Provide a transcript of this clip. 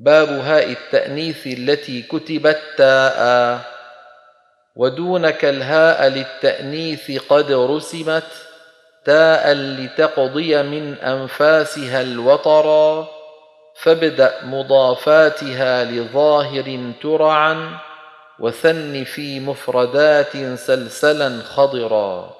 باب هاء التأنيث التي كتبت تاء. ودونك الهاء للتأنيث قد رسمت تاء لتقضي من أنفاسها الوطرا فابدأ مضافاتها لظاهر ترعا وثن في مفردات سلسلا خضرا.